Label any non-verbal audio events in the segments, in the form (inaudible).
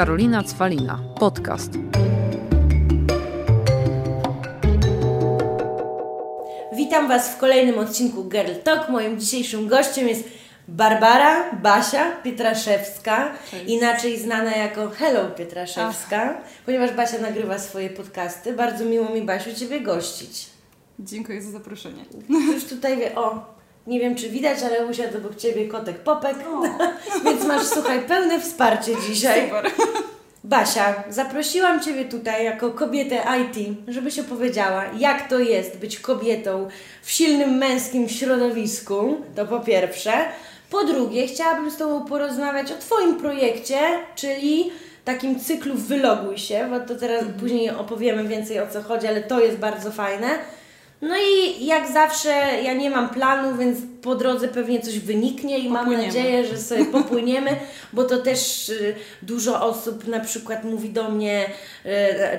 Karolina Cwalina. Podcast. Witam Was w kolejnym odcinku Girl Talk. Moim dzisiejszym gościem jest Barbara Basia Pietraszewska, Cześć. inaczej znana jako Hello Pietraszewska, ponieważ Basia nagrywa swoje podcasty. Bardzo miło mi, Basiu, Ciebie gościć. Dziękuję za zaproszenie. Już tutaj wie, o, nie wiem czy widać, ale usiadł obok Ciebie kotek Popek, (laughs) więc masz, słuchaj, pełne wsparcie dzisiaj. Super. Basia, zaprosiłam Ciebie tutaj jako kobietę IT, żebyś opowiedziała, jak to jest być kobietą w silnym męskim środowisku, to po pierwsze. Po drugie, chciałabym z Tobą porozmawiać o Twoim projekcie, czyli takim cyklu Wyloguj się, bo to teraz później opowiemy więcej o co chodzi, ale to jest bardzo fajne. No i jak zawsze ja nie mam planu, więc po drodze pewnie coś wyniknie i mam Popłyniemy. nadzieję, że sobie popłyniemy, bo to też y, dużo osób na przykład mówi do mnie, y,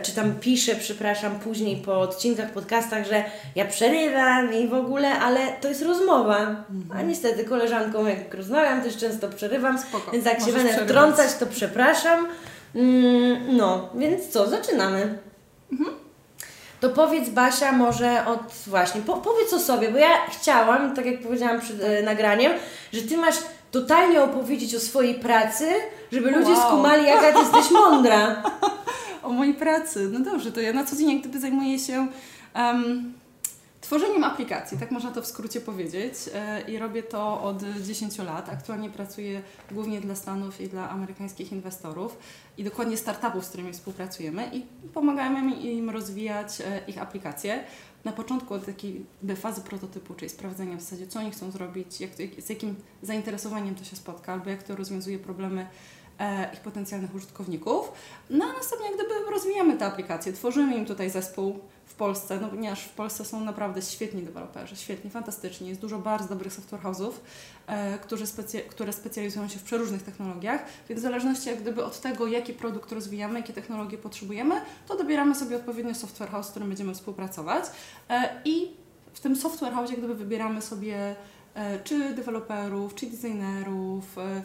czy tam pisze, przepraszam, później po odcinkach, podcastach, że ja przerywam i w ogóle, ale to jest rozmowa. Mhm. A niestety koleżanką jak rozmawiam, też często przerywam, Spoko, więc jak się będę przerywać. wtrącać, to przepraszam. Mm, no, więc co, zaczynamy. To powiedz Basia może od właśnie, po, powiedz o sobie, bo ja chciałam, tak jak powiedziałam przed e, nagraniem, że Ty masz totalnie opowiedzieć o swojej pracy, żeby ludzie Wow. skumali jaka Ty jesteś (laughs) mądra. O mojej pracy. No dobrze, to ja na co dzień jak gdyby zajmuję się em, tworzeniem aplikacji, tak można to w skrócie powiedzieć. E, I robię to od 10 lat. Aktualnie pracuję głównie dla Stanów i dla amerykańskich inwestorów i dokładnie startupów, z którymi współpracujemy i pomagamy im rozwijać e, ich aplikacje. Na początku od takiej fazy prototypu, czyli sprawdzenia w zasadzie, co oni chcą zrobić, jak, z jakim zainteresowaniem to się spotka, albo jak to rozwiązuje problemy e, ich potencjalnych użytkowników. No a następnie jak gdyby rozwijamy te aplikacje, tworzymy im tutaj zespół Polsce, no ponieważ w Polsce są naprawdę świetni deweloperzy, świetni, fantastyczni, jest dużo bardzo dobrych software house'ów, e, którzy specy- które specjalizują się w przeróżnych technologiach, więc w zależności jak gdyby od tego, jaki produkt rozwijamy, jakie technologie potrzebujemy, to dobieramy sobie odpowiednio software house, z którym będziemy współpracować. E, i w tym software house jak gdyby wybieramy sobie e, czy deweloperów, czy designerów, e,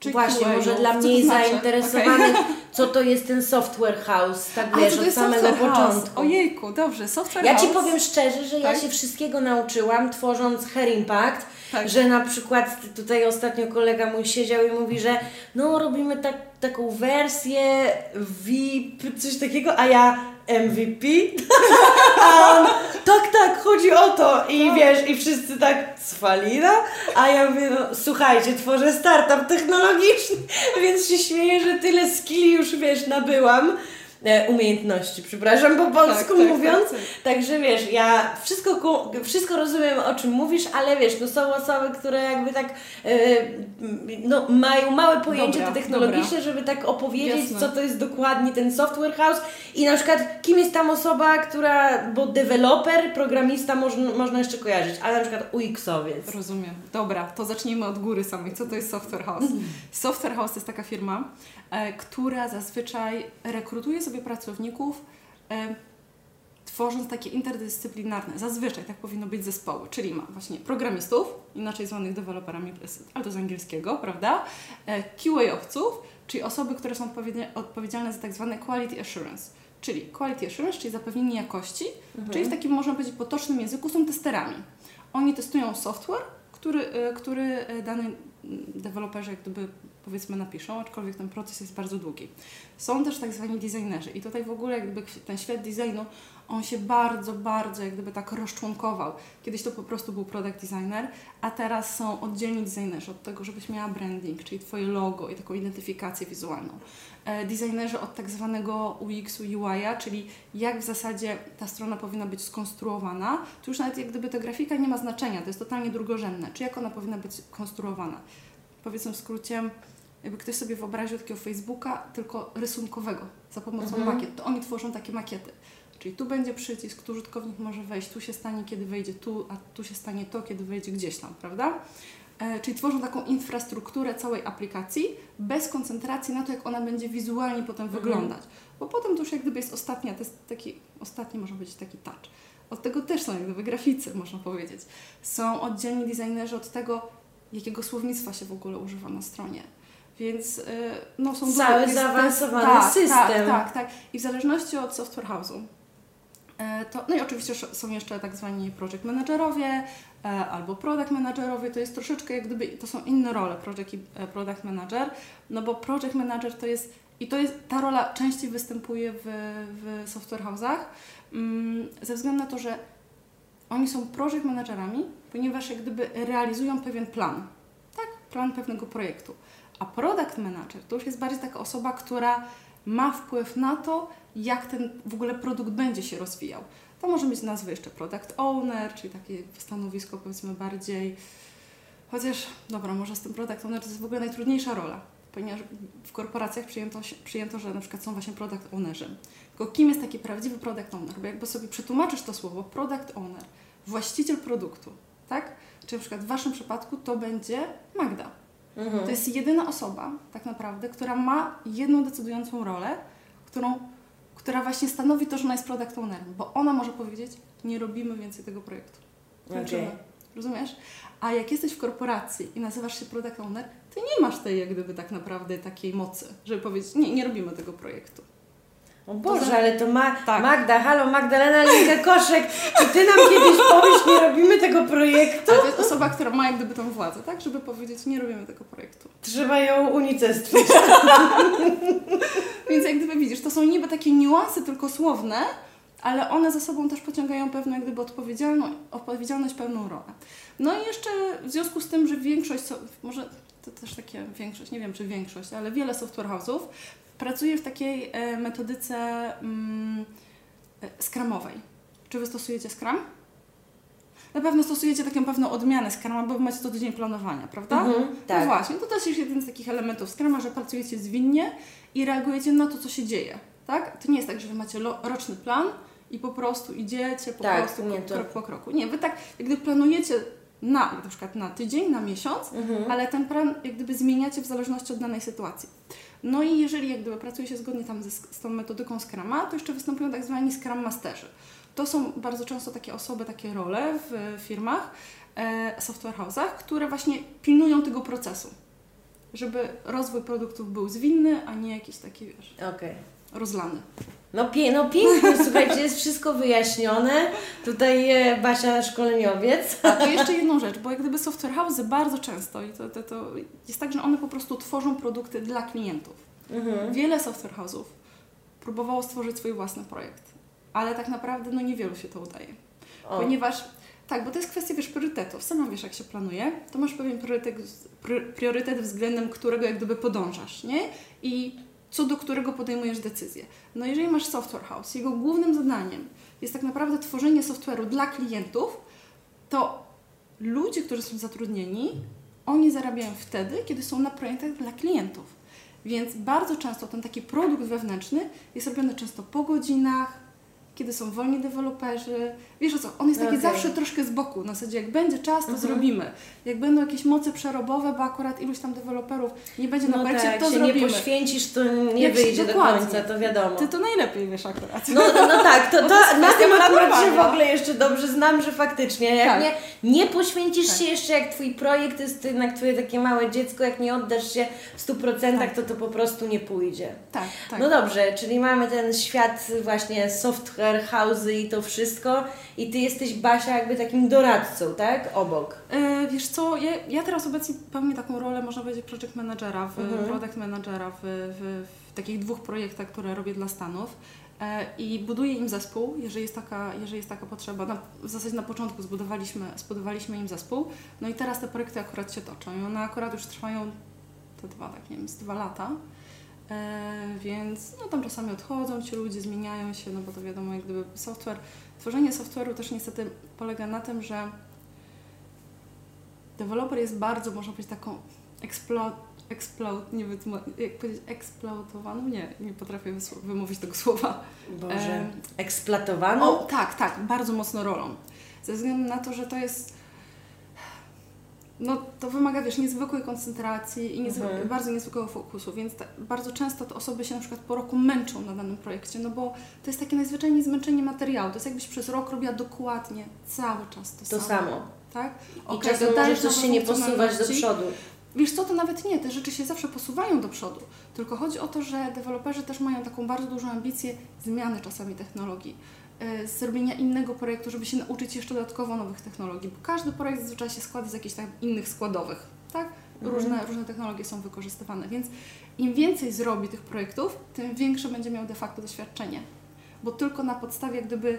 czy Właśnie, QA-ów, może dla co to mniej znaczy? zainteresowanych, (laughs) co to jest ten software house, tak wiesz, od samego początku. Ojejku, dobrze, software Ja house. Ci powiem szczerze, że ja Tak? się wszystkiego nauczyłam tworząc Hair Impact, Tak. że na przykład tutaj ostatnio kolega mój siedział i mówi, że no robimy tak, taką wersję VIP, coś takiego, a ja MVP, (laughs) a on tak, tak, chodzi o to. I wiesz, i wszyscy tak cwalina, a ja mówię, no słuchajcie, tworzę startup technologiczny, (laughs) więc się śmieję, że tyle skilli już, wiesz, nabyłam, umiejętności, przepraszam po polsku tak, mówiąc, tak, tak. Także wiesz, ja wszystko, ku- wszystko rozumiem o czym mówisz, ale wiesz, no są osoby, które jakby tak e, no, mają małe pojęcie Dobra, te technologiczne, dobra. żeby tak opowiedzieć, Jasne. co to jest dokładnie ten software house i na przykład kim jest tam osoba, która, bo deweloper, programista można, można jeszcze kojarzyć, ale na przykład UX-owiec. Rozumiem. Dobra, to zacznijmy od góry samej. Co to jest Software House? Software House to jest taka firma, e, która zazwyczaj rekrutuje sobie pracowników e, tworząc takie interdyscyplinarne, zazwyczaj tak powinno być zespoły, czyli ma właśnie programistów, inaczej zwanych deweloperami, ale to z angielskiego, prawda? E, QA-owców, czyli osoby, które są odpowiedzialne za tak zwane quality assurance. Czyli quality assurance, czyli zapewnienie jakości, czyli w takim można powiedzieć potocznym języku są testerami. Oni testują software, który, e, który e, dany deweloperzy jak gdyby powiedzmy napiszą, aczkolwiek ten proces jest bardzo długi. Są też tak zwani designerzy i tutaj w ogóle jak gdyby ten świat designu, on się bardzo, bardzo jak gdyby tak rozczłonkował. Kiedyś to po prostu był product designer, a teraz są oddzielni designerzy od tego, żebyś miała branding, czyli Twoje logo i taką identyfikację wizualną. E, designerzy od tak zwanego UX-u, UI-a, czyli jak w zasadzie ta strona powinna być skonstruowana, to już nawet jak gdyby ta grafika nie ma znaczenia, to jest totalnie drugorzędne, czy jak ona powinna być konstruowana. Powiedzmy w skrócie, jakby ktoś sobie wyobraził takiego Facebooka, tylko rysunkowego, za pomocą Mhm. makiet, to oni tworzą takie makiety. Czyli tu będzie przycisk, tu użytkownik może wejść, tu się stanie, kiedy wejdzie tu, a tu się stanie to, kiedy wejdzie gdzieś tam, prawda? E, czyli tworzą taką infrastrukturę całej aplikacji bez koncentracji na to, jak ona będzie wizualnie potem wyglądać. Bo potem to już jak gdyby jest ostatnia, to jest taki, ostatni może być taki touch. Od tego też są jak gdyby graficy, (laughs) można powiedzieć. Są oddzielni designerzy od tego, jakiego słownictwa się w ogóle używa na stronie. Więc y, no, są Cały jest- zaawansowany tak, system. Tak, tak, tak. I w zależności od software house'u. e, To, no i oczywiście są jeszcze tak zwani project managerowie albo product managerowie, to jest troszeczkę jak gdyby, to są inne role, project i e, product manager, no bo project manager to jest, i to jest, ta rola częściej występuje w, w software house'ach, mm, ze względu na to, że oni są project managerami, ponieważ jak gdyby realizują pewien plan, tak? Plan pewnego projektu. A product manager to już jest bardziej taka osoba, która ma wpływ na to, jak ten w ogóle produkt będzie się rozwijał. To może mieć nazwę jeszcze product owner, czyli takie stanowisko powiedzmy bardziej, chociaż dobra, może z tym product owner to jest w ogóle najtrudniejsza rola, ponieważ w korporacjach przyjęto, przyjęto że na przykład są właśnie product ownerzy. Tylko kim jest taki prawdziwy product owner? Bo jakby sobie przetłumaczysz to słowo product owner, właściciel produktu, tak? Czy na przykład w Waszym przypadku to będzie Magda. Mhm. To jest jedyna osoba, tak naprawdę, która ma jedną decydującą rolę, którą, która właśnie stanowi to, że ona jest product ownerem, bo ona może powiedzieć, nie robimy więcej tego projektu. Kończymy. Okej. Rozumiesz? A jak jesteś w korporacji i nazywasz się product owner, ty nie masz tej jak gdyby tak naprawdę takiej mocy, żeby powiedzieć, nie, nie robimy tego projektu. O Boże, ale to ma Tak. Magda, halo, Magdalena Linka-Koszek, czy Ty nam kiedyś (laughs) powiesz, nie robimy tego projektu? Ale to jest osoba, która ma jak gdyby tą władzę, tak? Żeby powiedzieć, nie robimy tego projektu. Trzeba ją unicestwić. (laughs) (laughs) Więc jak gdyby widzisz, to są niby takie niuanse tylko słowne, ale one za sobą też pociągają pewną jak gdyby odpowiedzialną, odpowiedzialność, pewną rolę. No i jeszcze w związku z tym, że większość, może to też takie większość, nie wiem czy większość, ale wiele software house'ów pracuje w takiej e, metodyce mm, e, scrumowej. Czy Wy stosujecie Scrum? Na pewno stosujecie taką pewną odmianę Scruma, bo macie co tydzień planowania, prawda? Mhm, No tak. właśnie, to też jest jeden z takich elementów Scruma, że pracujecie zwinnie i reagujecie na to, co się dzieje, tak? To nie jest tak, że Wy macie roczny plan i po prostu idziecie po Tak, prostu nie, krok, to- krok po kroku. Nie, Wy tak, jak gdyby planujecie na, na przykład na tydzień, na miesiąc, Mhm. ale ten plan jak gdyby zmieniacie w zależności od danej sytuacji. No i jeżeli jak gdyby pracuje się zgodnie tam ze, z tą metodyką Scruma, to jeszcze występują tak zwani Scrum Masterzy. To są bardzo często takie osoby, takie role w firmach, e, software house'ach, które właśnie pilnują tego procesu, żeby rozwój produktów był zwinny, a nie jakiś taki, wiesz, Okej. Rozlany. No, pie, no pięknie, słuchajcie, jest wszystko wyjaśnione. Tutaj e, Basia szkoleniowiec. A to jeszcze jedną rzecz, bo jak gdyby software house'y bardzo często, i to, to, to jest tak, że one po prostu tworzą produkty dla klientów. Mhm. Wiele software house'ów próbowało stworzyć swój własny projekt, ale tak naprawdę no niewielu się to udaje. O. Ponieważ, tak, bo to jest kwestia, wiesz, priorytetów. Sama wiesz, jak się planuje, to masz pewien priorytet, priorytet względem którego jak gdyby podążasz, nie? I co do którego podejmujesz decyzję. No jeżeli masz software house, jego głównym zadaniem jest tak naprawdę tworzenie software'u dla klientów, to ludzie, którzy są zatrudnieni, oni zarabiają wtedy, kiedy są na projektach dla klientów. Więc bardzo często ten taki produkt wewnętrzny jest robiony często po godzinach, kiedy są wolni deweloperzy. Wiesz o co, on jest taki Okej. zawsze troszkę z boku. Na zasadzie, jak będzie czas, to Mhm. zrobimy. Jak będą jakieś moce przerobowe, bo akurat iluś tam deweloperów nie będzie na No projekcie, tak, to się zrobimy. nie poświęcisz, to nie Jak wyjdzie do końca, to wiadomo. Ty to najlepiej wiesz akurat. No, no, no tak, to, (laughs) to, to na tym akurat się w ogóle jeszcze dobrze znam, że faktycznie, jak Tak. nie, nie poświęcisz Tak. się jeszcze, jak Twój projekt jest jednak Twoje takie małe dziecko, jak nie oddasz się w 100%, Tak. to to po prostu nie pójdzie. Tak, tak. No dobrze, czyli mamy ten świat właśnie software, house'y i to wszystko i Ty jesteś, Basia, jakby takim doradcą, tak? Obok. E, wiesz co, ja, ja teraz obecnie pełnię taką rolę, można powiedzieć, project managera, w, Mhm. product managera w, w, w takich dwóch projektach, które robię dla Stanów. E, I buduję im zespół, jeżeli jest taka, jeżeli jest taka potrzeba. Na, w zasadzie na początku zbudowaliśmy, zbudowaliśmy im zespół, no i teraz te projekty akurat się toczą i one akurat już trwają te dwa, tak nie wiem, z dwa lata. E, więc no, tam czasami odchodzą ci ludzie, zmieniają się, no bo to wiadomo, jak gdyby software, tworzenie software'u też niestety polega na tym, że deweloper jest bardzo, można powiedzieć, taką explo, explo, nie wiem, jak powiedzieć, eksploatowaną? Nie, nie potrafię wymówić tego słowa. Boże, eksploatowaną? O, tak, tak, bardzo mocno rolą. Ze względu na to, że to jest. No, to wymaga, wiesz, niezwykłej koncentracji i Mhm. bardzo niezwykłego fokusu, więc ta, bardzo często te osoby się na przykład po roku męczą na danym projekcie, no bo to jest takie najzwyczajniej zmęczenie materiału. To jest jakbyś przez rok robiła dokładnie cały czas to, To samo. Tak? I Okej, czasem dodajesz może coś nowe się nie posuwać do przodu. Wiesz co, to nawet nie, te rzeczy się zawsze posuwają do przodu. Tylko chodzi o to, że deweloperzy też mają taką bardzo dużą ambicję zmiany czasami technologii. E, Zrobienia innego projektu, żeby się nauczyć jeszcze dodatkowo nowych technologii, bo każdy projekt zazwyczaj się składa z jakichś tam innych składowych, tak? Różne, różne technologie są wykorzystywane, więc im więcej zrobi tych projektów, tym większe będzie miał de facto doświadczenie. Bo tylko na podstawie gdyby,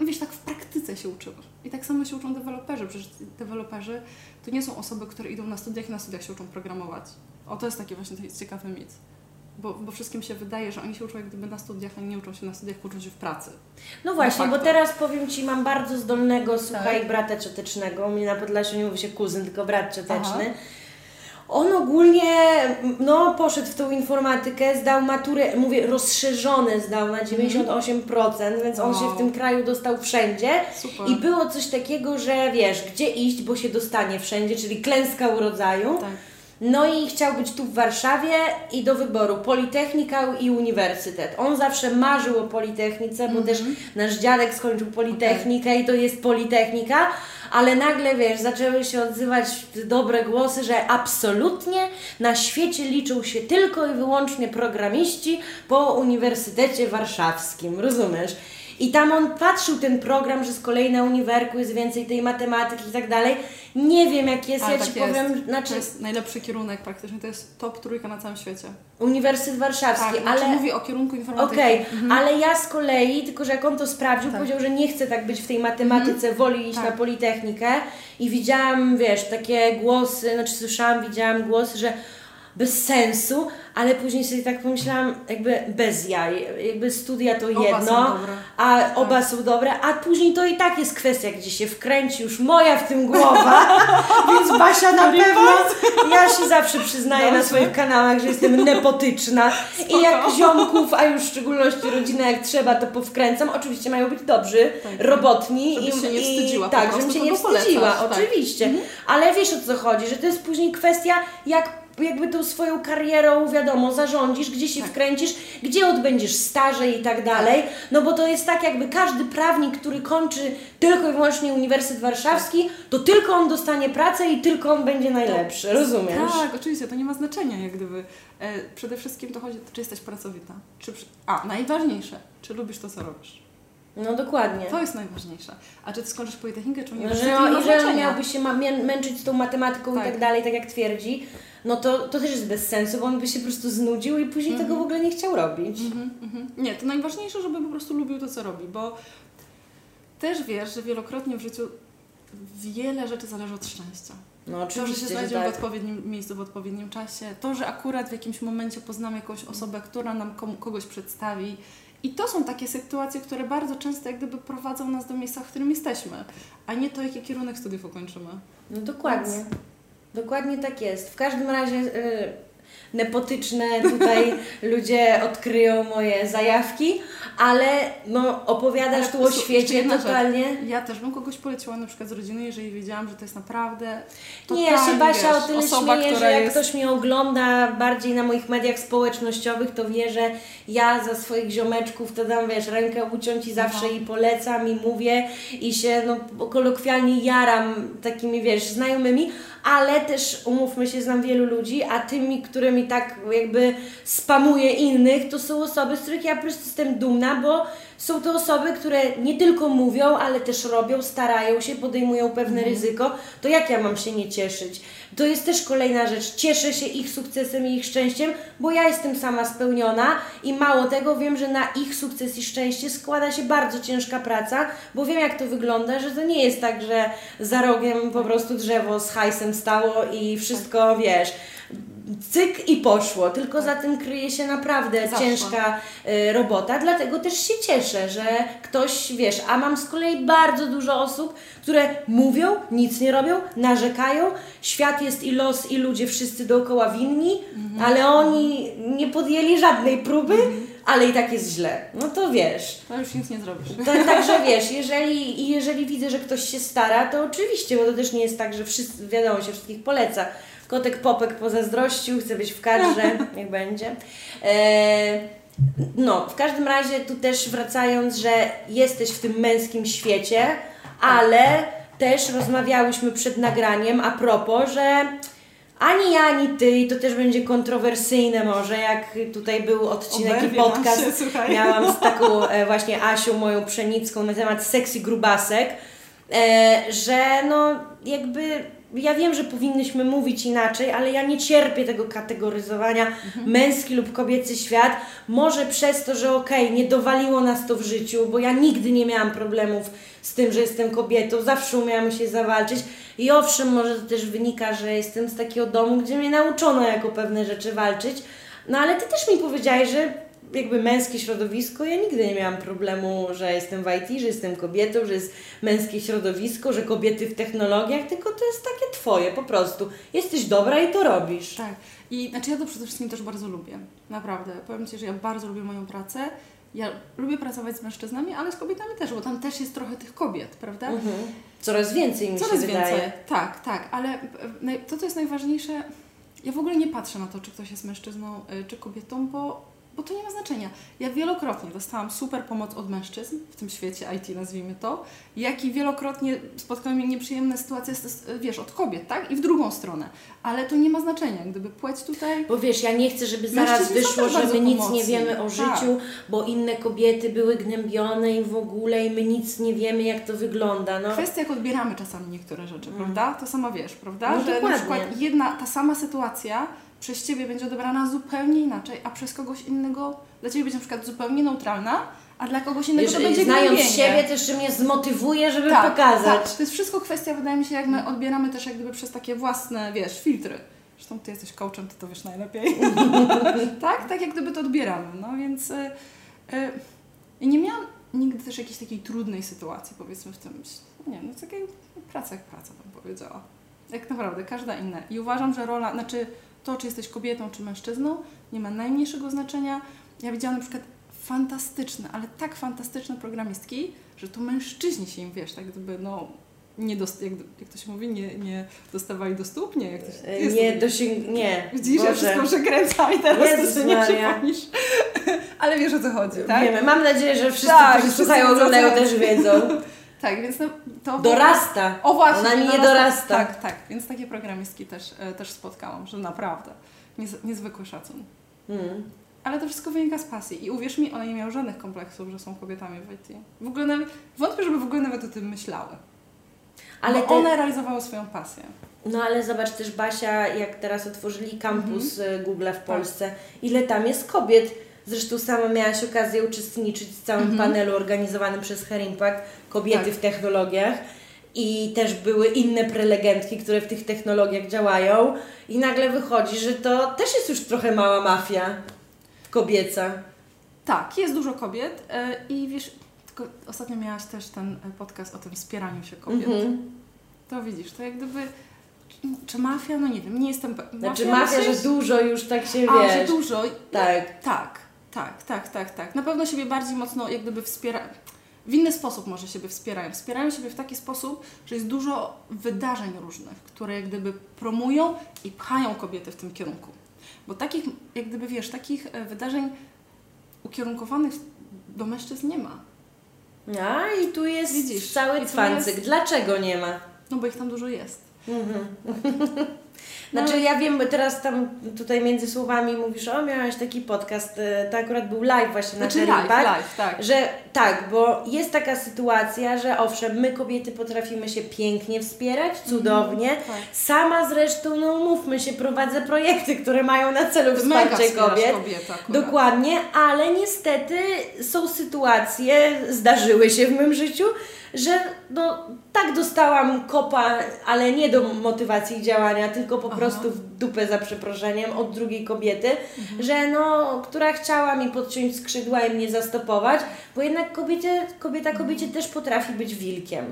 no wiesz, tak w praktyce się uczymy. I tak samo się uczą deweloperzy. Przecież deweloperzy to nie są osoby, które idą na studiach i na studiach się uczą programować. O, to jest taki właśnie ciekawy mit. Bo, bo wszystkim się wydaje, że oni się uczą jak gdyby na studiach, a nie uczą się na studiach, uczą się w pracy. No właśnie, bo teraz powiem Ci, mam bardzo zdolnego, słuchaj, Tak. brata ciotecznego. U mnie na Podlasiu nie mówi się kuzyn, tylko brat cioteczny. Aha. On ogólnie, no, poszedł w tą informatykę, zdał maturę, mówię, rozszerzone zdał na 98%, więc on się Wow. w tym kraju dostał wszędzie. Super. I było coś takiego, że wiesz, gdzie iść, bo się dostanie wszędzie, czyli klęska urodzaju. Tak. No i chciał być tu w Warszawie i do wyboru Politechnika i Uniwersytet. On zawsze marzył o Politechnice, bo też nasz dziadek skończył Politechnikę i to jest Politechnika, ale nagle, wiesz, zaczęły się odzywać dobre głosy, że absolutnie na świecie liczą się tylko i wyłącznie programiści po Uniwersytecie Warszawskim, rozumiesz? I tam on patrzył ten program, że z kolei na uniwerku jest więcej tej matematyki i tak dalej. Nie wiem jak jest, Ale ja tak Ci jest. powiem, znaczy To jest najlepszy kierunek praktycznie, to jest top trójka na całym świecie. Uniwersytet Warszawski, Tak, znaczy ale... mówi o kierunku informatyki. Okej, ale ja z kolei, tylko że jak on to sprawdził, Tak. powiedział, że nie chce tak być w tej matematyce, woli iść Tak. na Politechnikę i widziałam, wiesz, takie głosy, znaczy słyszałam, widziałam głosy, że bez sensu, ale później sobie tak pomyślałam, jakby bez jaj, jakby studia to Oba jedno, a oba są dobre, a później to i tak jest kwestia, gdzie się wkręci już moja w tym głowa, (laughs) więc Basia na pewno, ja się zawsze przyznaję na Dobrze. swoich kanałach, że jestem nepotyczna i jak ziomków, a już w szczególności rodzinę jak trzeba, to powkręcam. Oczywiście mają być dobrzy, Tak. robotni Żebyś i, się nie i wstydziła tak, żebym się nie kogo polecasz, wstydziła, tak. oczywiście. Ale wiesz o co chodzi, że to jest później kwestia, jak jakby tą swoją karierą, wiadomo, zarządzisz, gdzie się Tak. wkręcisz, gdzie odbędziesz staże i tak dalej. No bo to jest tak, jakby każdy prawnik, który kończy tylko i wyłącznie Uniwersytet Warszawski, to tylko on dostanie pracę i tylko on będzie najlepszy, rozumiesz? Tak, oczywiście, to nie ma znaczenia, jak gdyby. E, przede wszystkim to chodzi, czy jesteś pracowita. Czy, a, najważniejsze, czy lubisz to, co robisz. No dokładnie. To jest najważniejsze. A czy ty skończysz Politechnikę, czy No, że nie ma jeżeli on znaczenia. miałby się ma, mię- męczyć z tą matematyką Tak. i tak dalej, tak jak twierdzi, no to, to też jest bez sensu, bo on by się po prostu znudził i później tego w ogóle nie chciał robić. Mhm, mhm. Nie, to najważniejsze, żeby po prostu lubił to, co robi, bo też wiesz, że wielokrotnie w życiu wiele rzeczy zależy od szczęścia. No To, że się znajdziemy tak. w odpowiednim miejscu, w odpowiednim czasie, to, że akurat w jakimś momencie poznamy jakąś osobę, która nam kogoś przedstawi. I to są takie sytuacje, które bardzo często jak gdyby prowadzą nas do miejsca, w którym jesteśmy, a nie to, jaki kierunek studiów ukończymy. No dokładnie. Dokładnie tak jest. W każdym razie y, nepotyczne tutaj (laughs) ludzie odkryją moje zajawki, ale no opowiadasz Ale tu o świecie totalnie. Ja też bym kogoś poleciła na przykład z rodziny, jeżeli wiedziałam, że to jest naprawdę Nie, ja się Basia wiesz, o tyle osoba, śmieję, że jak jest... ktoś mnie ogląda bardziej na moich mediach społecznościowych, to wie, że ja za swoich ziomeczków to dam, wiesz, rękę uciąć i zawsze No. i polecam i mówię i się no, kolokwialnie jaram takimi, wiesz, znajomymi, ale też umówmy się, znam wielu ludzi, a tymi, którymi tak jakby spamuję innych, to są osoby, z których ja po prostu jestem dumna, bo są to osoby, które nie tylko mówią, ale też robią, starają się, podejmują pewne ryzyko. To jak ja mam się nie cieszyć? To jest też kolejna rzecz. Cieszę się ich sukcesem i ich szczęściem, bo ja jestem sama spełniona i mało tego, wiem, że na ich sukces i szczęście składa się bardzo ciężka praca, bo wiem jak to wygląda, że to nie jest tak, że za rogiem po prostu drzewo z hajsem stało i wszystko, wiesz, cyk i poszło, tylko za tym kryje się naprawdę ciężka y, robota, dlatego też się cieszę, że ktoś, wiesz, a mam z kolei bardzo dużo osób, które mówią, nic nie robią, narzekają, świat jest i los i ludzie wszyscy dookoła winni, ale oni nie podjęli żadnej próby, ale i tak jest źle. No to wiesz. No już nic nie zrobisz. To, także wiesz, jeżeli, jeżeli widzę, że ktoś się stara, to oczywiście, bo to też nie jest tak, że wszyscy, wiadomo, się wszystkich poleca. Kotek Popek pozazdrościł, chce być w kadrze, (laughs) niech będzie. E, no, w każdym razie tu też wracając, że jesteś w tym męskim świecie, ale też rozmawiałyśmy przed nagraniem a propos, że ani ja, ani ty, i to też będzie kontrowersyjne może, jak tutaj był odcinek i Oberwie nam podcast. się, słuchaj. Miałam z taką e, (laughs) właśnie Asią, moją pszenicką, na temat sexy grubasek, e, że no jakby ja wiem, że powinnyśmy mówić inaczej, ale ja nie cierpię tego kategoryzowania męski lub kobiecy świat. Może przez to, że okej, nie dowaliło nas to w życiu, bo ja nigdy nie miałam problemów z tym, że jestem kobietą, zawsze umiałam się zawalczyć. I owszem, może to też wynika, że jestem z takiego domu, gdzie mnie nauczono jako pewne rzeczy walczyć. No ale ty też mi powiedziałeś, że jakby męskie środowisko, ja nigdy nie miałam problemu, że jestem w IT, że jestem kobietą, że jest męskie środowisko, że kobiety w technologiach, tylko to jest takie twoje po prostu. Jesteś dobra i to robisz. Tak. I znaczy ja to przede wszystkim też bardzo lubię. Naprawdę. Powiem Ci, że ja bardzo lubię moją pracę. Ja lubię pracować z mężczyznami, ale z kobietami też, bo tam też jest trochę tych kobiet, prawda? Mhm. Coraz więcej mi Coraz się więcej. wydaje. Tak, tak, ale e, to, co jest najważniejsze, ja w ogóle nie patrzę na to, czy ktoś jest mężczyzną, y, czy kobietą, bo, bo to nie ma znaczenia. Ja wielokrotnie dostałam super pomoc od mężczyzn w tym świecie IT, nazwijmy to, jak i wielokrotnie spotkały mnie nieprzyjemne sytuacje, wiesz, od kobiet, tak? I w drugą stronę. Ale to nie ma znaczenia. Gdyby płeć tutaj Bo wiesz, ja nie chcę, żeby zaraz wyszło, że my nic nie pomocni. wiemy o Tak. życiu, bo inne kobiety były gnębione i w ogóle i my nic nie wiemy, jak to wygląda. No. Kwestia, jak odbieramy czasami niektóre rzeczy, prawda? To sama wiesz, prawda? No że dokładnie. na przykład jedna, ta sama sytuacja przez Ciebie będzie odebrana zupełnie inaczej, a przez kogoś innego dla Ciebie będzie na przykład zupełnie neutralna, a dla kogoś innego Wiesz, to będzie znając gnębienie. siebie też, że mnie zmotywuje, żeby tak, pokazać. Tak. To jest wszystko kwestia, wydaje mi się, jak my odbieramy też jak gdyby przez takie własne, wiesz, filtry. Zresztą Ty jesteś coachem, Ty to wiesz najlepiej. (laughs) tak? Tak jak gdyby to odbieramy. No więc... Y, y, nie miałam nigdy też jakiejś takiej trudnej sytuacji, powiedzmy, w tym, nie wiem, no takiej praca jak praca, bym powiedziała. Jak naprawdę, każda inna. I uważam, że rola, znaczy to, czy jesteś kobietą, czy mężczyzną, nie ma najmniejszego znaczenia. Ja widziałam na przykład fantastyczne, ale tak fantastyczne programistki, że to mężczyźni się im, wiesz, tak gdyby, no, nie dost, jak, jak to się mówi, nie, nie dostawali do stóp, nie, jak to się, E, jest Nie, dosięg... nie. Widzisz, ja Boże. wszystko przekręcam i teraz Jezus to nie przypomnisz. (laughs) Ale wiesz o co chodzi, tak? Wiemy. Mam nadzieję, że wszyscy, Tak, którzy słuchają, oglądają też wiedzą. (laughs) Tak, więc no, to... Dorasta. O właśnie. Ona nie dorasta- dorasta. Tak, tak, więc takie programistki też, e, też spotkałam, że naprawdę niez, niezwykły szacun. Mm. Ale to wszystko wynika z pasji i uwierz mi, one nie miały żadnych kompleksów, że są kobietami w IT. W ogóle nawet, wątpię, żeby w ogóle nawet o tym myślały. Ale te- one realizowały swoją pasję. No ale zobacz też Basia, jak teraz otworzyli kampus Mhm. y, Google'a w Polsce, ile tam jest kobiet. Zresztą sama miałaś okazję uczestniczyć w całym Mhm. panelu organizowanym przez Her Impact Kobiety Tak. w technologiach. I też były inne prelegentki, które w tych technologiach działają. I nagle wychodzi, że to też jest już trochę mała mafia kobieca. Tak, jest dużo kobiet e, i wiesz, tylko ostatnio miałaś też ten e, podcast o tym wspieraniu się kobiet. Mhm. To widzisz, to jak gdyby, czy, mafia, no nie wiem, nie jestem pewna. Znaczy mafia, że myślisz? dużo już tak się A, wiesz. że dużo. Tak. Tak, tak, tak, tak, tak. Na pewno siebie bardziej mocno jak gdyby wspiera. W inny sposób może siebie wspierają. Wspierają siebie w taki sposób, że jest dużo wydarzeń różnych, które jak gdyby promują i pchają kobiety w tym kierunku. Bo takich, jak gdyby wiesz, takich e, wydarzeń ukierunkowanych do mężczyzn nie ma. A i tu jest Widzisz, cały cwancyk. jest- Dlaczego nie ma? No bo ich tam dużo jest. Mhm. (laughs) Znaczy ja wiem, bo teraz tam tutaj między słowami mówisz, o miałaś taki podcast, e, to akurat był live właśnie Znaczy na live, Her Impact, live, tak. że tak, bo jest taka sytuacja, że owszem, my kobiety potrafimy się pięknie wspierać, cudownie. tak. Sama zresztą, no mówmy się, prowadzę projekty, które mają na celu wsparcie kobiet. kobiety akurat. Dokładnie, ale niestety są sytuacje, zdarzyły się w moim życiu, że no, tak dostałam kopa, ale nie do motywacji działania, tylko po Aha. prostu w dupę za przeproszeniem od drugiej kobiety, Mhm. że no, która chciała mi podciąć skrzydła i mnie zastopować, bo jednak kobiecie, kobieta kobiecie też potrafi być wilkiem.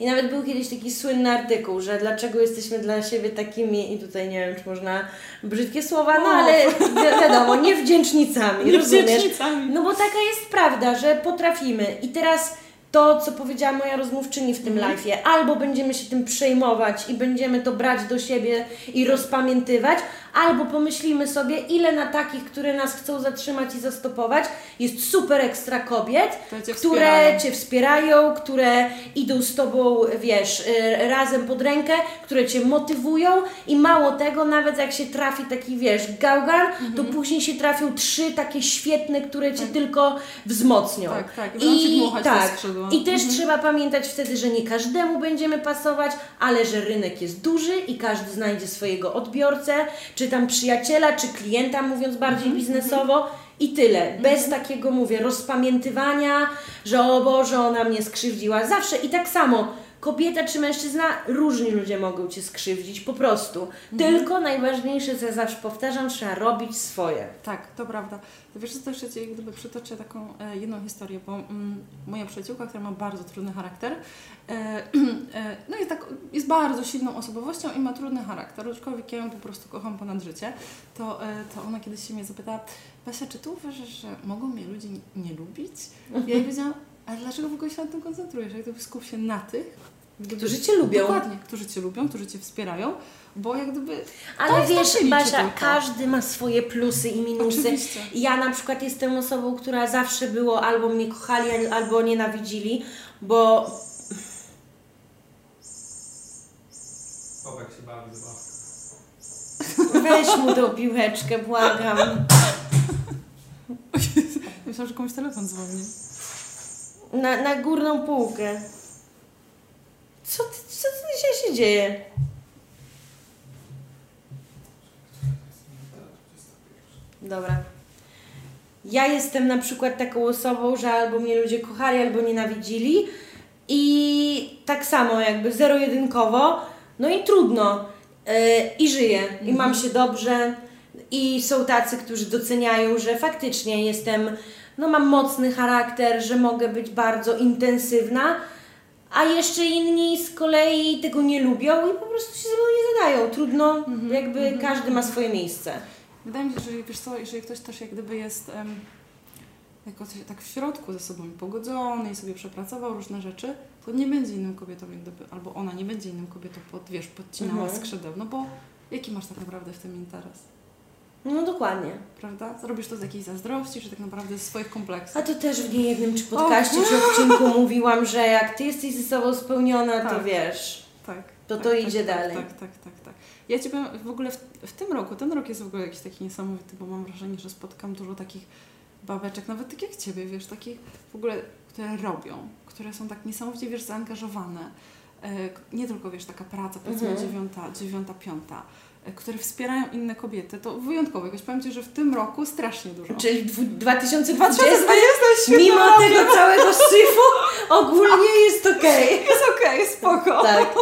I nawet był kiedyś taki słynny artykuł, że dlaczego jesteśmy dla siebie takimi, i tutaj nie wiem, czy można brzydkie słowa, no O. ale wi- wiadomo, niewdzięcznicami, (laughs) rozumiesz? Niewdzięcznicami. No bo taka jest prawda, że potrafimy. I teraz to, co powiedziała moja rozmówczyni w tym Mhm. live'ie, albo będziemy się tym przejmować i będziemy to brać do siebie i rozpamiętywać, albo pomyślimy sobie, ile na takich, które nas chcą zatrzymać i zastopować, jest super ekstra kobiet, Które cię które wspierają. Cię wspierają, które idą z Tobą, wiesz, y, razem pod rękę, które Cię motywują i mało tego, nawet jak się trafi taki, wiesz, gałgan, to Mhm. później się trafią trzy takie świetne, które Cię tylko wzmocnią. Tak, tak. Te tak. I też Mhm. trzeba pamiętać wtedy, że nie każdemu będziemy pasować, ale że rynek jest duży i każdy znajdzie swojego odbiorcę, czy tam przyjaciela, czy klienta, mówiąc bardziej Mhm, biznesowo. I tyle. Bez takiego, mówię, rozpamiętywania, że o Boże, ona mnie skrzywdziła. Zawsze i tak samo. Kobieta czy mężczyzna, różni ludzie mogą Cię skrzywdzić, po prostu. Mhm. Tylko najważniejsze, co ja zawsze powtarzam, trzeba robić swoje. Tak, to prawda. To wiesz, co też Ci gdyby przytoczę taką e, jedną historię, bo mm, moja przyjaciółka, która ma bardzo trudny charakter, e, (clears throat) e, no jest, tak, jest bardzo silną osobowością i ma trudny charakter, aczkolwiek ja ją po prostu kocham ponad życie, to, e, to ona kiedyś się mnie zapytała, Basia, czy ty uważasz, że mogą mnie ludzie nie, nie lubić? Ja jej powiedziałam, ale dlaczego w ogóle się na tym koncentrujesz? Jak gdyby skup się na tych, Którzy Cię lubią. Dokładnie, którzy Cię lubią, którzy Cię wspierają, bo jak gdyby Ale wiesz, Basia, tylko. każdy ma swoje plusy i minusy. Oczywiście. Ja na przykład jestem osobą, która zawsze było albo mnie kochali, albo nienawidzili, bo Chłopak się bawi weź mu tą piłeczkę, błagam. (laughs) myślałam, że komuś telefon dzwoni. Na, na górną półkę. Co, co dzisiaj się dzieje? Dobra. Ja jestem na przykład taką osobą, że albo mnie ludzie kochali, albo nienawidzili. I tak samo, jakby zero-jedynkowo. No i trudno. Yy, I żyję. I mam się dobrze. I są tacy, którzy doceniają, że faktycznie jestem, no mam mocny charakter, że mogę być bardzo intensywna. A jeszcze inni z kolei tego nie lubią i po prostu się ze mną nie zadają. Trudno, jakby każdy ma swoje miejsce. Wydaje mi się, że wiesz co, jeżeli ktoś też jak gdyby jest em, jakoś tak w środku ze sobą pogodzony i sobie przepracował różne rzeczy, to nie będzie inną kobietą, jak gdyby, albo ona nie będzie inną kobietą, pod, wiesz, podcinała Mhm. skrzydeł, no bo jaki masz tak naprawdę w tym interes, No dokładnie. prawda? Zrobisz to z jakiejś zazdrości, czy tak naprawdę ze swoich kompleksów. A to też w niejednym czy podcaście, czy odcinku (laughs) mówiłam, że jak ty jesteś ze sobą spełniona, to Tak. wiesz. Tak. To tak, to tak, idzie tak, dalej. Tak, tak, tak, tak. Ja Ci powiem, w ogóle w, w tym roku, ten rok jest w ogóle jakiś taki niesamowity, bo mam wrażenie, że spotkam dużo takich babeczek, nawet tak jak Ciebie, wiesz, takich w ogóle, które robią, które są tak niesamowicie, wiesz, zaangażowane. E, nie tylko, wiesz, taka praca, powiedzmy Mhm. dziewiąta, dziewiąta, piąta, które wspierają inne kobiety. To wyjątkowo. Jakoś powiem Ci, że w tym roku strasznie dużo. Czyli dwu- 2020, 2020 mimo tego całego syfu, ogólnie jest okej. Jest okej, spoko. Tak,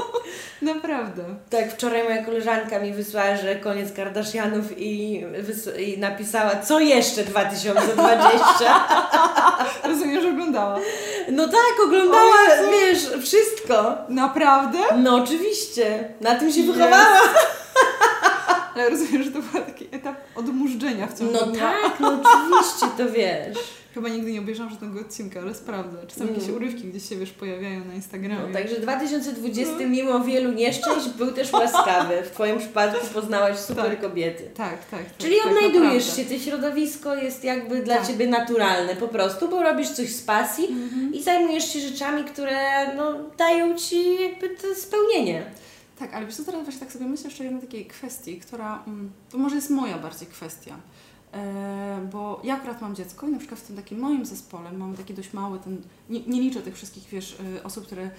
Naprawdę. tak. Wczoraj moja koleżanka mi wysłała, że koniec Kardashianów i, i napisała, co jeszcze 2020. (laughs) Rozumiem, że oglądała. No tak, oglądała, wiesz, wszystko. Naprawdę? No oczywiście, na tym się Jest. wychowała. Ale rozumiem, że to był taki etap odmurzdzenia w ciągu No dnia. tak, no oczywiście, to wiesz. (laughs) Chyba nigdy nie obejrzałam żadnego odcinka, ale sprawdzę. Czasem jakieś Mm. urywki gdzieś się, wiesz, pojawiają na Instagramie. No, także 2020 mimo wielu nieszczęść był też łaskawy. W Twoim przypadku poznałaś super Tak. kobiety. Tak, tak. tak Czyli tak, odnajdujesz naprawdę. się, to środowisko jest jakby dla Tak. Ciebie naturalne po prostu, bo robisz coś z pasji Mhm. i zajmujesz się rzeczami, które no, dają Ci jakby to spełnienie. Tak, ale wiesz co, teraz właśnie tak sobie myślę jeszcze o jednej takiej kwestii, która, mm, to może jest moja bardziej kwestia, e, bo ja akurat mam dziecko i na przykład w tym takim moim zespole mamy taki dość mały, ten, nie, nie liczę tych wszystkich, wiesz, e, osób, które,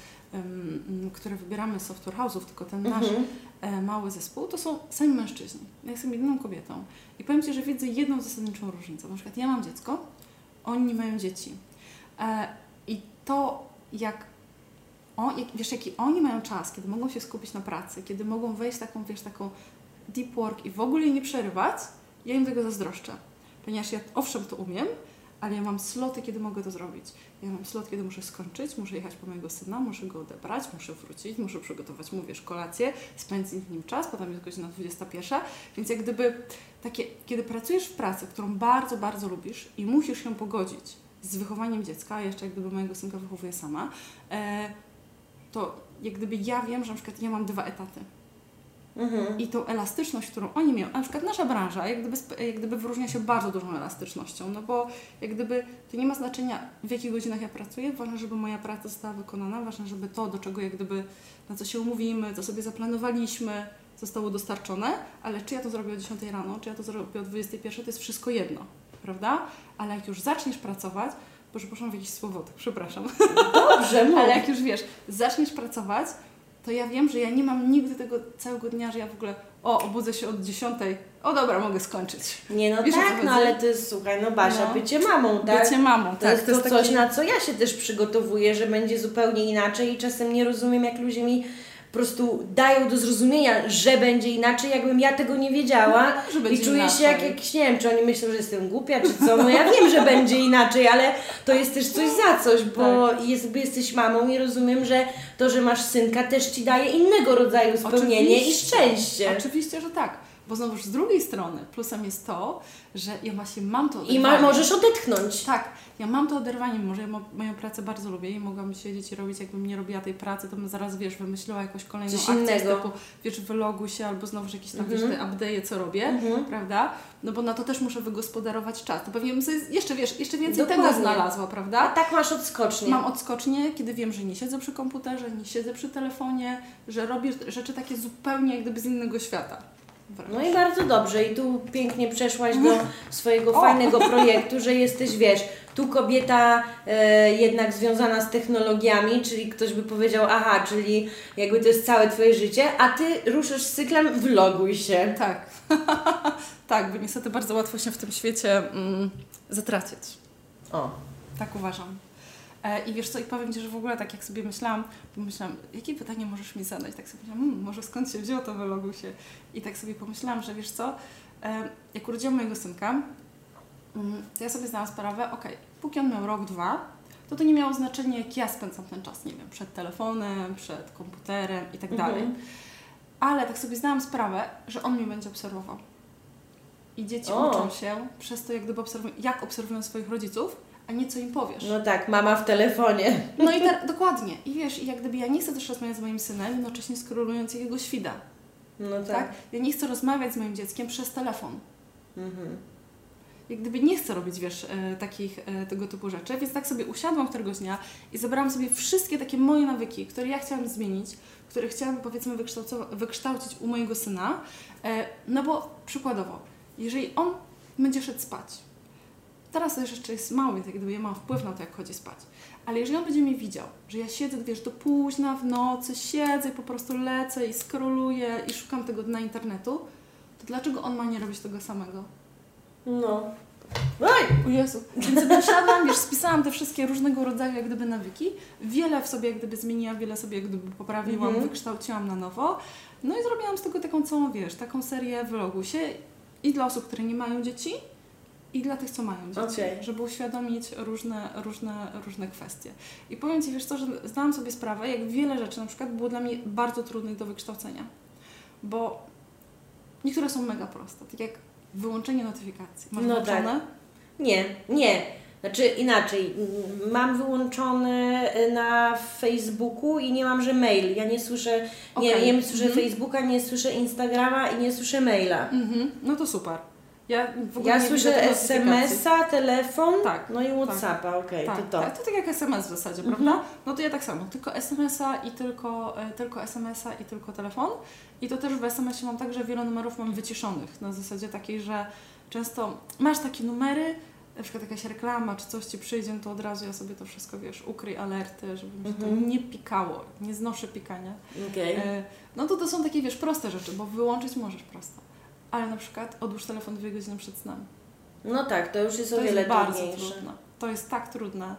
które wybieramy z software house'ów, tylko ten nasz Mhm. e, mały zespół, to są sami mężczyźni. Ja jestem jedyną kobietą. I powiem Ci, że widzę jedną zasadniczą różnicę. Na przykład ja mam dziecko, oni nie mają dzieci. I to, jak, o, jak wiesz, jaki oni mają czas, kiedy mogą się skupić na pracy, kiedy mogą wejść w taką, wiesz, taką deep work i w ogóle jej nie przerywać, ja im tego zazdroszczę. Ponieważ ja owszem to umiem, ale ja mam sloty, kiedy mogę to zrobić. Ja mam slot, kiedy muszę skończyć, muszę jechać po mojego syna, muszę go odebrać, muszę wrócić, muszę przygotować mu, wiesz, kolację, spędzić z nim czas, potem jest godzina 21, więc jak gdyby takie, kiedy pracujesz w pracy, którą bardzo, bardzo lubisz i musisz ją pogodzić z wychowaniem dziecka, jeszcze jak gdyby mojego synka wychowuję sama, e, to jak gdyby ja wiem, że na przykład ja mam dwa etaty. Mhm. i tą elastyczność, którą oni mają, a na przykład nasza branża, jak gdyby, jak gdyby wyróżnia się bardzo dużą elastycznością, no bo jak gdyby to nie ma znaczenia w jakich godzinach ja pracuję, ważne, żeby moja praca została wykonana, ważne, żeby to, do czego jak gdyby, na co się umówimy, co sobie zaplanowaliśmy, zostało dostarczone, ale czy ja to zrobię o 10 rano, czy ja to zrobię o 21, to jest wszystko jedno, prawda? Ale jak już zaczniesz pracować, Boże, poszłam w jakiś słowotok, przepraszam. Dobrze, mów. Ale jak już wiesz, zaczniesz pracować, to ja wiem, że ja nie mam nigdy tego całego dnia, że ja w ogóle, o, obudzę się od 10, o dobra, mogę skończyć. Nie no Wiesz, tak, no ale to jest, słuchaj, no Basia, No. bycie mamą, tak? Bycie mamą, To tak. jest to, coś, taki- na co ja się też przygotowuję, że będzie zupełnie inaczej i czasem nie rozumiem, jak ludzie mi po prostu dają do zrozumienia, że będzie inaczej, jakbym ja tego nie wiedziała że i czuję się jak jakiś, nie wiem, czy oni myślą, że jestem głupia, czy co, no ja wiem, że będzie inaczej, ale to jest też coś za coś, bo Tak. jest, jesteś mamą i rozumiem, że to, że masz synka też Ci daje innego rodzaju spełnienie i Oczywiście. szczęście. Oczywiście, że tak. Bo znowuż z drugiej strony plusem jest to, że ja właśnie mam to I ma, oderwanie. możesz odetchnąć. Tak, ja mam to oderwanie, mimo że ja mo- moją pracę bardzo lubię i mogłabym siedzieć i robić, jakbym nie robiła tej pracy, to bym zaraz, wiesz, wymyśliła jakąś kolejną Coś akcję innego. typu, wiesz, wyloguj się albo znowuż jakieś tam, wiesz, Mhm. te update'e, co robię, Mhm. prawda? No bo na to też muszę wygospodarować czas. To pewnie bym sobie jeszcze, wiesz, jeszcze więcej Dokładnie. tego znalazła, prawda? A tak masz odskocznie. Mam odskocznie, kiedy wiem, że nie siedzę przy komputerze, nie siedzę przy telefonie, że robię rzeczy takie zupełnie jak gdyby z innego świata. Wręcz. No i bardzo dobrze. I tu pięknie przeszłaś do swojego O! fajnego projektu, że jesteś, wiesz, tu kobieta e, jednak związana z technologiami, czyli ktoś by powiedział, aha, czyli jakby to jest całe Twoje życie, a Ty ruszysz z cyklem vloguj się. Tak. (laughs) tak, bo niestety bardzo łatwo się w tym świecie mm, zatracić. O. Tak uważam. E, I wiesz co, i powiem Ci, że w ogóle tak jak sobie myślałam, pomyślałam, jakie pytanie możesz mi zadać? Tak sobie myślałam, hmm, może skąd się wzięło to wyloguj się? I tak sobie pomyślałam, że wiesz co, e, jak urodziłam mojego synka, mm, to ja sobie zdałam sprawę, okej, póki on miał rok, dwa, to to nie miało znaczenia, jak ja spędzam ten czas, nie wiem, przed telefonem, przed komputerem i tak Mhm. dalej. Ale tak sobie zdałam sprawę, że on mnie będzie obserwował. I dzieci O. uczą się przez to, jak gdyby obserwują, jak obserwują swoich rodziców, a nie co im powiesz. No tak, mama w telefonie. No i (laughs) tak, dokładnie. I wiesz, i jak gdyby ja nie chcę też rozmawiać z moim synem, jednocześnie skrolując jego świda, No tak. tak? Ja nie chcę rozmawiać z moim dzieckiem przez telefon. Mhm. Jak gdyby nie chcę robić, wiesz, e, takich e, tego typu rzeczy, więc tak sobie usiadłam któregoś dnia i zebrałam sobie wszystkie takie moje nawyki, które ja chciałam zmienić, które chciałam, powiedzmy, wykształcić u mojego syna. E, no bo przykładowo, jeżeli on będzie szedł spać, teraz to jeszcze jest więc jak gdyby ja mam wpływ na to, jak chodzi spać, ale jeżeli on będzie mnie widział, że ja siedzę, wiesz, do późna w nocy, siedzę i po prostu lecę i skroluję i szukam tego dna internetu, to dlaczego on ma nie robić tego samego? No. Oj! O Jezu. Więc usiadłam, wiesz, spisałam te wszystkie różnego rodzaju jak gdyby nawyki. Wiele w sobie jak gdyby zmieniłam, wiele sobie jak gdyby poprawiłam, Mhm. wykształciłam na nowo. No i zrobiłam z tego taką całą, wiesz, taką serię vlogu się i dla osób, które nie mają dzieci i dla tych, co mają dzieci, Okej. żeby uświadomić różne, różne, różne kwestie. I powiem Ci, wiesz co, że zdałam sobie sprawę, jak wiele rzeczy na przykład było dla mnie bardzo trudnych do wykształcenia, bo niektóre są mega proste, tak jak wyłączenie notyfikacji. Masz No włączone? Nie, nie. Znaczy inaczej, mam wyłączony y, na Facebooku i nie mam, że mail. Ja nie słyszę, nie, Okej. nie słyszę Mhm. Facebooka, nie słyszę Instagrama i nie słyszę maila. Mhm, no to super. Ja w ogóle Ja nie słyszę. SMS-a, telefon, Tak, no i Whatsappa, okej, Tak, to to. tak, to tak jak SMS w zasadzie, Mhm. prawda? No to ja tak samo, tylko SMS-a i tylko, e, tylko SMS-a i tylko telefon. I to też w SMS-ie mam tak, że wiele numerów mam wyciszonych, na zasadzie takiej, że często masz takie numery, na przykład jakaś reklama czy coś Ci przyjdzie, no to od razu ja sobie to wszystko, wiesz, ukryj alerty, żeby mi się Mhm. to nie pikało, nie znoszę pikania. Okej. E, No to to są takie, wiesz, proste rzeczy, bo wyłączyć możesz prosto. Ale na przykład odłóż telefon dwie godziny przed snem. No tak, to już jest o To wiele jest bardzo trudniejsze. trudne. To jest tak trudne.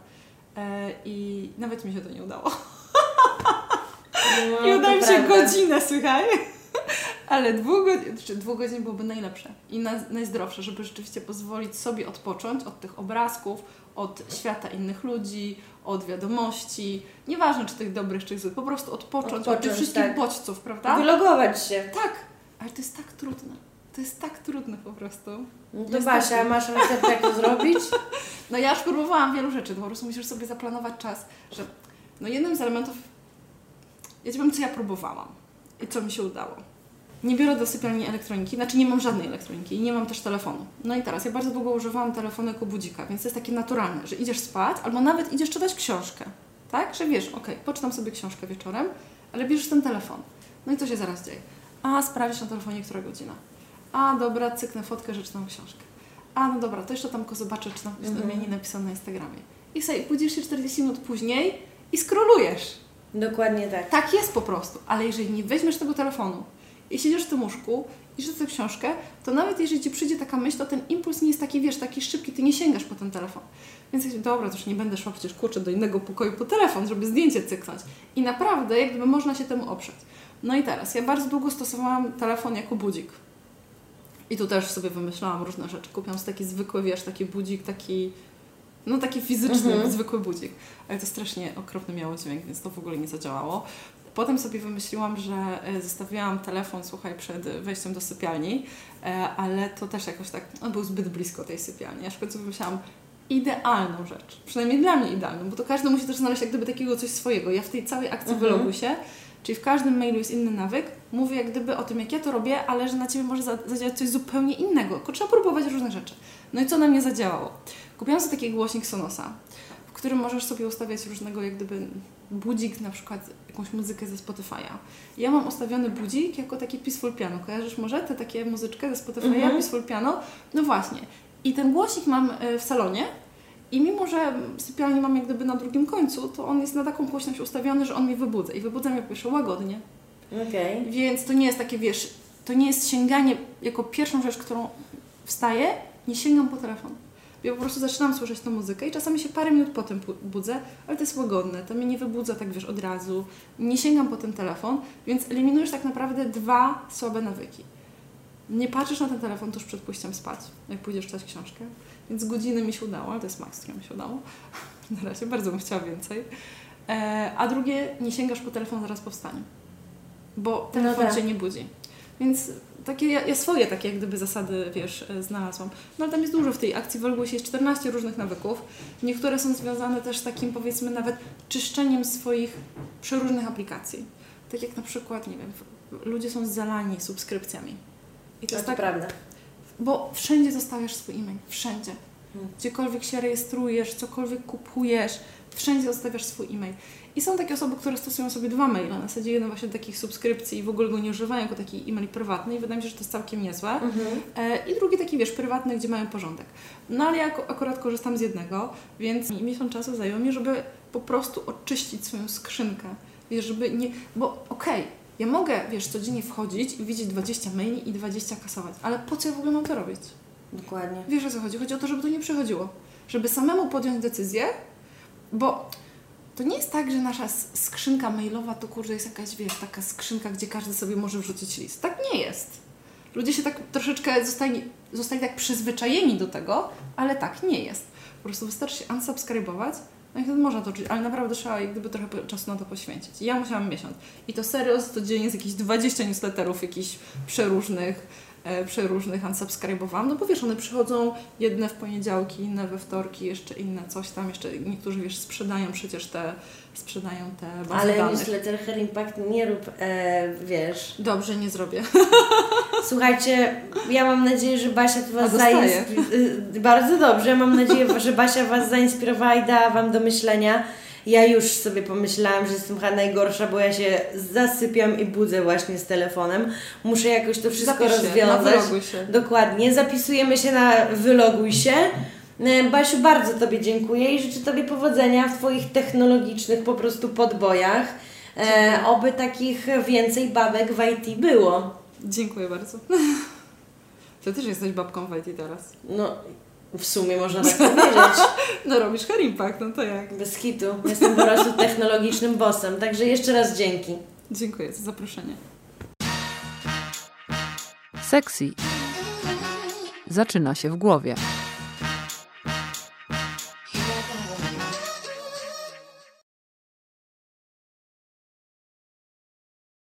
E, I nawet mi się to nie udało. No, (laughs) I udało mi się prawda. godzinę, słuchaj. (laughs) Ale dwóch godzin, czy dwóch godzin byłoby najlepsze i naj, najzdrowsze, żeby rzeczywiście pozwolić sobie odpocząć od tych obrazków, od świata innych ludzi, od wiadomości. Nieważne, czy tych dobrych, czy złych, po prostu odpocząć, od Odpocząć, tych wszystkich tak. bodźców, prawda? Wylogować się. Tak, ale to jest tak trudne. To jest tak trudne po prostu. No to. Basia, masz recept jak to (laughs) zrobić? No ja już próbowałam wielu rzeczy, to po prostu musisz sobie zaplanować czas, że no jednym z elementów, ja Ci powiem, co ja próbowałam i co mi się udało. nie biorę do sypialni elektroniki, znaczy nie mam żadnej elektroniki i nie mam też telefonu. No i teraz, ja bardzo długo używałam telefonu jako budzika, więc to jest takie naturalne, że idziesz spać albo nawet idziesz czytać książkę, tak? Że wiesz, okej, poczytam sobie książkę wieczorem, ale bierzesz ten telefon. No i co się zaraz dzieje? A, sprawdzisz na telefonie, która godzina. A, dobra, cyknę fotkę, że czytam książkę. A, no dobra, to jeszcze tam tylko zobaczę, czy tam mhm. nie napisane na Instagramie. I sobie budzisz się 40 minut później i skrolujesz. Dokładnie tak. Tak jest po prostu, ale jeżeli nie weźmiesz tego telefonu i siedzisz w tym łóżku i czytasz książkę, to nawet jeżeli Ci przyjdzie taka myśl, to ten impuls nie jest taki, wiesz, taki szybki, Ty nie sięgasz po ten telefon. Więc dobra, to już nie będę szła przecież kurczę do innego pokoju po telefon, żeby zdjęcie cyknąć. I naprawdę, jak gdyby można się temu oprzeć. No i teraz, ja bardzo długo stosowałam telefon jako budzik. I tu też sobie wymyślałam różne rzeczy. Kupiłam taki zwykły, wiesz, taki budzik, taki no taki fizyczny, mhm. zwykły budzik. Ale to strasznie okropny miało dźwięk, więc to w ogóle nie zadziałało. Potem sobie wymyśliłam, że e, zostawiłam telefon, słuchaj, przed wejściem do sypialni, e, ale to też jakoś tak, on był zbyt blisko tej sypialni. Ja w końcu wymyślałam idealną rzecz, przynajmniej dla mnie idealną, bo to każdy musi też znaleźć jak gdyby takiego coś swojego. Ja w tej całej akcji mhm. się czyli w każdym mailu jest inny nawyk, mówię jak gdyby o tym, jak ja to robię, ale że na Ciebie może zadziałać coś zupełnie innego. Tylko trzeba próbować różne rzeczy. No i co na mnie zadziałało? Kupiłam sobie taki głośnik Sonosa, w którym możesz sobie ustawiać różnego jak gdyby budzik, na przykład jakąś muzykę ze Spotify'a. Ja mam ustawiony budzik jako taki Peaceful Piano. Kojarzysz może te takie muzyczkę ze Spotify'a, mhm. Peaceful Piano? No właśnie. I ten głośnik mam e, w salonie i mimo, że sypialnię mam jak gdyby na drugim końcu, to on jest na taką głośność ustawiony, że on mnie wybudza. I wybudza mnie po pierwsze łagodnie. Okay. Więc to nie jest takie, wiesz, to nie jest sięganie jako pierwszą rzecz, którą wstaję, nie sięgam po telefon. Ja po prostu zaczynam słyszeć tę muzykę i czasami się parę minut potem budzę, ale to jest łagodne, to mnie nie wybudza tak, wiesz, od razu. Nie sięgam po ten telefon, więc eliminujesz tak naprawdę dwa słabe nawyki. Nie patrzysz na ten telefon tuż przed pójściem spać, jak pójdziesz czytać książkę, więc godziny mi się udało, ale to jest maks, które mi się udało. (laughs) Na razie bardzo bym chciała więcej. E, a drugie, nie sięgasz po telefon zaraz po wstaniu, bo telefon no tak. Cię nie budzi. Więc takie, ja, ja, swoje takie jak gdyby zasady, wiesz, e, znalazłam. No ale tam jest dużo w tej akcji, w się jest 14 różnych nawyków. Niektóre są związane też z takim, powiedzmy, nawet czyszczeniem swoich przeróżnych aplikacji. Tak jak na przykład, nie wiem, ludzie są zalani subskrypcjami. I to, to jest tak, prawda. Bo wszędzie zostawiasz swój e-mail, wszędzie. Hmm. Gdziekolwiek się rejestrujesz, cokolwiek kupujesz, wszędzie zostawiasz swój e-mail. I są takie osoby, które stosują sobie dwa maile, na zasadzie jeden właśnie takich subskrypcji i w ogóle go nie używają jako taki e-mail prywatny i wydaje mi się, że to jest całkiem niezłe. Mhm. E, I drugi taki, wiesz, prywatny, gdzie mają porządek. No ale ja akurat korzystam z jednego, więc miesiąc czasu zajęło mi, żeby po prostu oczyścić swoją skrzynkę. Wiesz, żeby nie... Bo okej, okay, ja mogę, wiesz, codziennie wchodzić i widzieć 20 maili i 20 kasować, ale po co ja w ogóle mam to robić? Dokładnie. Wiesz o co chodzi? Chodzi o to, żeby to nie przychodziło. Żeby samemu podjąć decyzję, bo to nie jest tak, że nasza skrzynka mailowa to kurde jest jakaś, wiesz, taka skrzynka, gdzie każdy sobie może wrzucić list. Tak nie jest. Ludzie się tak troszeczkę zostali, zostali tak przyzwyczajeni do tego, ale tak nie jest. Po prostu wystarczy się unsubskrybować, no i wtedy można to czuć, ale naprawdę trzeba jak gdyby trochę czasu na to poświęcić. Ja musiałam miesiąc. I to serio, codziennie jest jakieś 20 newsletterów, jakichś przeróżnych, przeróżnych unsubskrybowałam, no bo wiesz, one przychodzą jedne w poniedziałki, inne we wtorki, jeszcze inne coś tam, jeszcze niektórzy wiesz, sprzedają przecież te, sprzedają te bazy Ale danych. newsletter Her Impact nie rób, e, wiesz. Dobrze, nie zrobię. (laughs) (laughs) Słuchajcie, ja mam nadzieję, że Basia Was zainspirowała. Bardzo dobrze, mam nadzieję, że Basia Was zainspirowała i dała Wam do myślenia. Ja już sobie pomyślałam, że jestem chyba najgorsza, bo ja się zasypiam i budzę właśnie z telefonem. Muszę jakoś to wszystko Zapisz rozwiązać. Dokładnie. Zapisujemy się na wyloguj się. E, Basiu, bardzo Tobie dziękuję i życzę Tobie powodzenia w Twoich technologicznych po prostu podbojach. E, oby takich więcej babek w IT było. Dziękuję bardzo. (laughs) Ty też jesteś babką w IT teraz. No, w sumie można tak powiedzieć. (laughs) No robisz hair impact, no to jak? Bez hitu. Jestem po prostu technologicznym bossem, także jeszcze raz dzięki. Dziękuję za zaproszenie. Sexy zaczyna się w głowie.